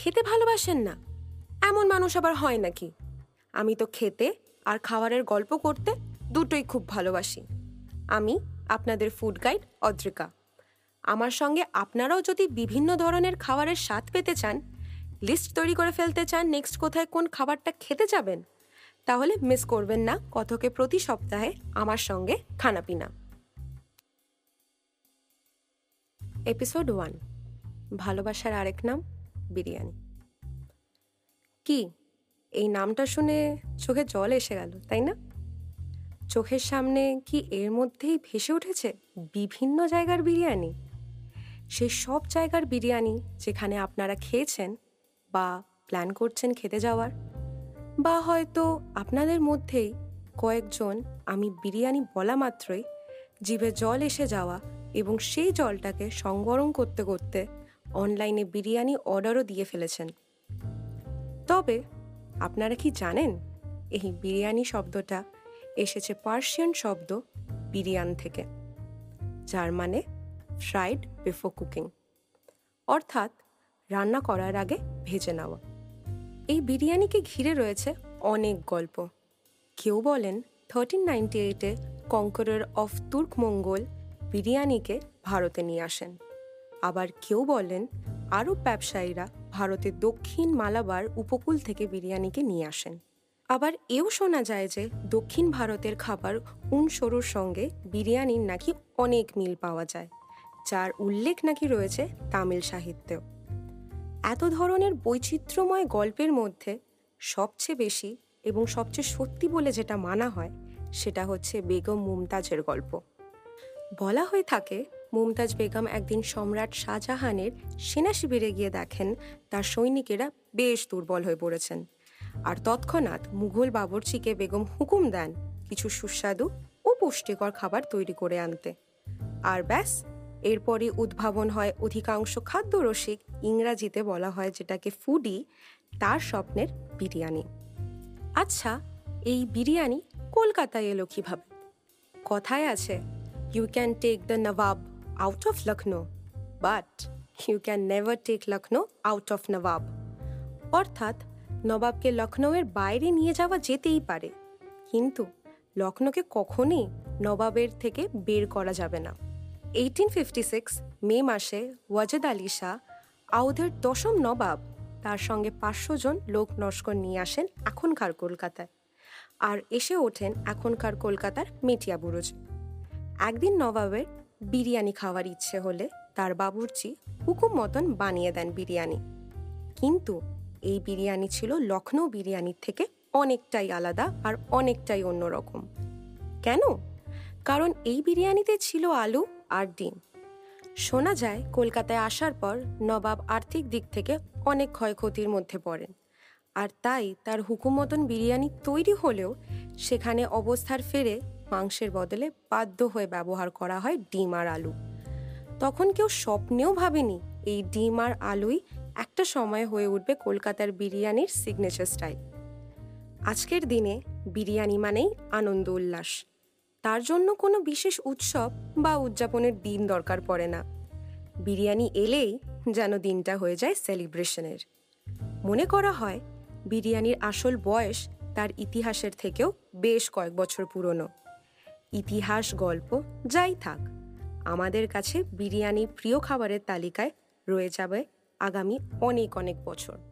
খেতে ভালোবাসেন না। এমন মানুষ আবার হয় নাকি? আমি তো খেতে আর খাবারের গল্প করতে দুটোই খুব ভালোবাসি। আমি আপনাদের ফুড গাইড অদ্রিকা। আমার সঙ্গে আপনারাও যদি বিভিন্ন ধরনের খাবারের স্বাদ পেতে চান লিস্ট তৈরি করে ফেলতে চান নেক্সট কোথায় কোন খাবারটা খেতে যাবেন, তাহলে মিস করবেন না কথকে প্রতি সপ্তাহে আমার সঙ্গে খানাপিনা। এপিসোড ওয়ান ভালোবাসার আরেক নাম। বিরিয়ানি। কি? এই নামটা শুনে চোখে জল এসে গেল, তাই না? চোখের সামনে কি এর মধ্যেই ভেসে উঠেছে বিভিন্ন জায়গার বিরিয়ানি? সেই সব জায়গার বিরিয়ানি যেখানে আপনারা খেয়েছেন বা প্ল্যান করছেন খেতে যাওয়ার? বা হয়তো আপনাদের মধ্যেই কয়েকজন আমি বিরিয়ানি বলা মাত্রই জিভে জল এসে যাওয়া এবং সেই জলটাকে সংবরণ করতে করতে অনলাইনে বিরিয়ানি অর্ডারও দিয়ে ফেলেছেন। তবে, আপনারা কি জানেন, এই বিরিয়ানি শব্দটা এসেছে পার্সিয়ান শব্দ বিরিয়ান থেকে, যার মানে ফ্রাইড বিফোর কুকিং অর্থাৎ রান্না করার আগে ভেজে নেওয়া। এই বিরিয়ানিকে ঘিরে রয়েছে অনেক গল্প। কেউ বলেন থার্টিন নাইনটি এইটে কঙ্করের অফ তুর্ক মঙ্গল বিরিয়ানিকে ভারতে নিয়ে আসেন। আবার কেউ বলেন আরব ব্যবসায়ীরা ভারতের দক্ষিণ মালাবার উপকূল থেকে বিরিয়ানিকে নিয়ে আসেন। আবার এও শোনা যায় যে দক্ষিণ ভারতের খাবার উন সরুর সঙ্গে বিরিয়ানির নাকি অনেক মিল পাওয়া যায়, যার উল্লেখ নাকি রয়েছে তামিল সাহিত্যেও। এত ধরনের বৈচিত্র্যময় গল্পের মধ্যে সবচেয়ে বেশি এবং সবচেয়ে সত্যি বলে যেটা মানা হয়, সেটা হচ্ছে বেগম মুমতাজের গল্প। বলা হয়ে থাকে মুমতাজ বেগম একদিন সম্রাট শাহজাহানের সেনা শিবিরে গিয়ে দেখেন তার সৈনিকেরা বেশ দুর্বল হয়ে পড়েছেন। আর তৎক্ষণাৎ মুঘল বাবরচিকে বেগম হুকুম দেন কিছু সুস্বাদু ও পুষ্টিকর খাবার তৈরি করে আনতে। আর ব্যাস, এরপরই উদ্ভাবন হয় অধিকাংশ খাদ্য রসিক, ইংরাজিতে বলা হয় যেটাকে ফুডি, তার স্বপ্নের বিরিয়ানি। আচ্ছা এই বিরিয়ানি কলকাতায় এলো কীভাবে? কথায় আছে you can take the nawab out of Lucknow but you can never take Lucknow out of nawab অর্থাৎ নবাবকে লখনৌয়ের বাইরে নিয়ে যাওয়া যেতেই পারে। কিন্তু লখনৌকে কখনই নবাবের থেকে বের করা যাবে না। এইটিন ফিফটি সিক্স মে মাসে ওয়াজেদ আলী শাহ আউধের দশম নবাব, তার সঙ্গে পাঁচশো জন লোক নস্কর নিয়ে আসেন এখনকার কলকাতায়। আর এসে ওঠেন এখনকার কলকাতার মেটিয়া বুরুজ একদিন নবাবের বিরিয়ানি খাওয়ার ইচ্ছে হলে তার বাবুর্চি হুকুম মতন বানিয়ে দেন বিরিয়ানি। কিন্তু এই বিরিয়ানি ছিল লখনৌ বিরিয়ানির থেকে অনেকটাই আলাদা আর অনেকটাই অন্যরকম। কেন? কারণ এই বিরিয়ানিতে ছিল আলু আর ডিম। শোনা যায়, কলকাতায় আসার পর নবাব আর্থিক দিক থেকে অনেক ক্ষয়ক্ষতির মধ্যে পড়েন। আর তাই তার হুকুম মতন বিরিয়ানি তৈরি হলেও সেখানে অবস্থার ফেরে মাংসের বদলে বাধ্য হয়ে ব্যবহার করা হয় ডিম আর আলু। তখন কেউ স্বপ্নেও ভাবেনি এই ডিম আর আলুই একটা সময় হয়ে উঠবে কলকাতার বিরিয়ানির সিগনেচার স্টাইল আজকের দিনে বিরিয়ানি মানেই আনন্দ উল্লাস। তার জন্য কোনো বিশেষ উৎসব বা উদযাপনের দিন দরকার পড়ে না। বিরিয়ানি এলেই যেন দিনটা হয়ে যায় সেলিব্রেশনের মনে করা হয় বিরিয়ানির আসল বয়স তার ইতিহাসের থেকেও বেশ কয়েক বছর পুরনো। ইতিহাস, গল্প, যাই থাক, আমাদের কাছে বিরিয়ানি প্রিয় খাবারের তালিকায় রয়ে যাবে আগামী অনেক অনেক বছর।